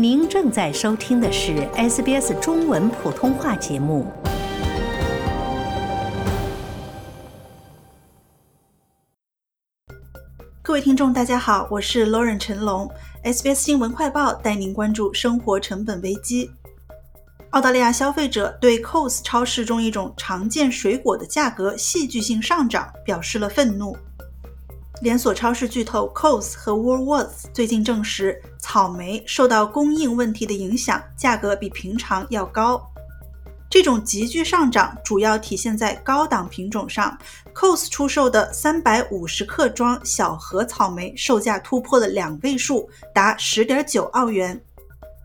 您正在收听的是 SBS 中文普通话节目。各位听众，大家好，我是 Lauren 陈龙，SBS 新闻快报带您关注生活成本危机。澳大利亚消费者对 c o s 超市中一种常见水果的价格戏剧性上涨表示了愤怒。连锁超市巨头 c o s 和 Woolworths 最近证实，草莓受到供应问题的影响，价格比平常要高。这种急剧上涨主要体现在高档品种上。c o s 出售的350克装小盒草莓售价突破了两位数，达10.9澳元。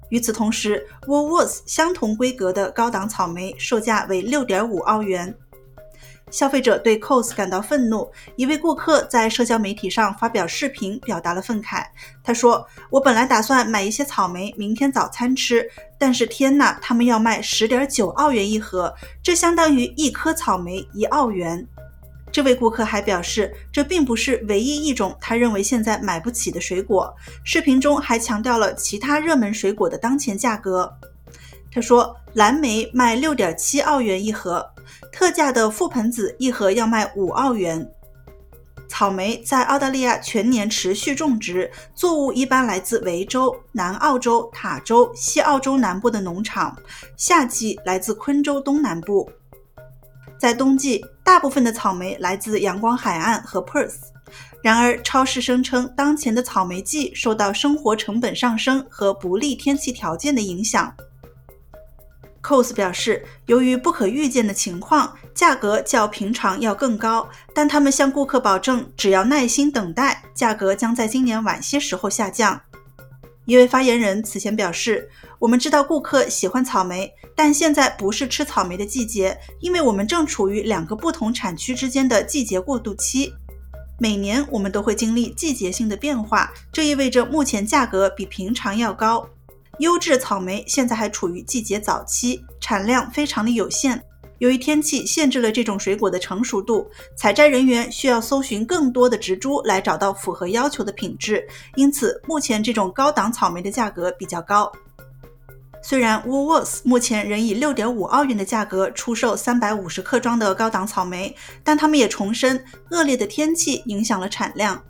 与此同时，Woolworths 相同规格的高档草莓售价为6.5澳元。消费者对 COS 感到愤怒。一位顾客在社交媒体上发表视频，表达了愤慨。他说：“我本来打算买一些草莓，明天早餐吃，但是天哪，他们要卖十点九澳元一盒，这相当于一颗草莓一澳元。”这位顾客还表示，这并不是唯一一种他认为现在买不起的水果。视频中还强调了其他热门水果的当前价格。他说，蓝莓卖六点七澳元一盒，特价的覆盆子一盒要卖五澳元。草莓在澳大利亚全年持续种植，作物一般来自维州、南澳洲、塔州、西澳洲南部的农场，夏季来自昆州东南部。在冬季，大部分的草莓来自阳光海岸和 Perth。然而，超市声称当前的草莓季受到生活成本上升和不利天气条件的影响。Coles 表示，由于不可预见的情况，价格较平常要更高，但他们向顾客保证，只要耐心等待，价格将在今年晚些时候下降。一位发言人此前表示：“我们知道顾客喜欢草莓，但现在不是吃草莓的季节，因为我们正处于两个不同产区之间的季节过渡期。每年我们都会经历季节性的变化，这意味着目前价格比平常要高。”优质草莓现在还处于季节早期，产量非常的有限。由于天气限制了这种水果的成熟度，采摘人员需要搜寻更多的植株来找到符合要求的品质，因此目前这种高档草莓的价格比较高。虽然 Woolworths 目前仍以六点五澳元的价格出售三百五十克装的高档草莓，但他们也重申，恶劣的天气影响了产量。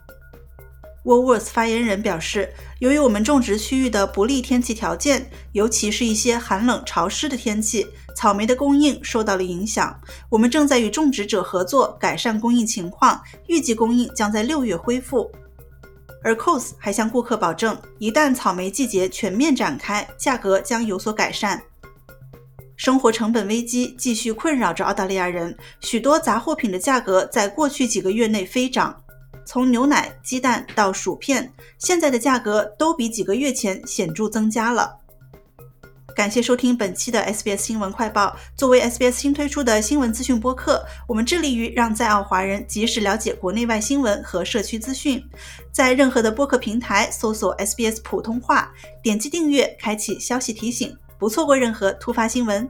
W o l w o r t h 发言人表示，由于我们种植区域的不利天气条件，尤其是一些寒冷潮湿的天气，草莓的供应受到了影响。我们正在与种植者合作，改善供应情况，预计供应将在六月恢复。而 Coles 还向顾客保证，一旦草莓季节全面展开，价格将有所改善。生活成本危机继续困扰着澳大利亚人，许多杂货品的价格在过去几个月内飞涨。从牛奶、鸡蛋到薯片，现在的价格都比几个月前显著增加了。感谢收听本期的 SBS 新闻快报。作为 SBS 新推出的新闻资讯播客，我们致力于让在澳华人及时了解国内外新闻和社区资讯。在任何的播客平台搜索 SBS 普通话，点击订阅，开启消息提醒，不错过任何突发新闻。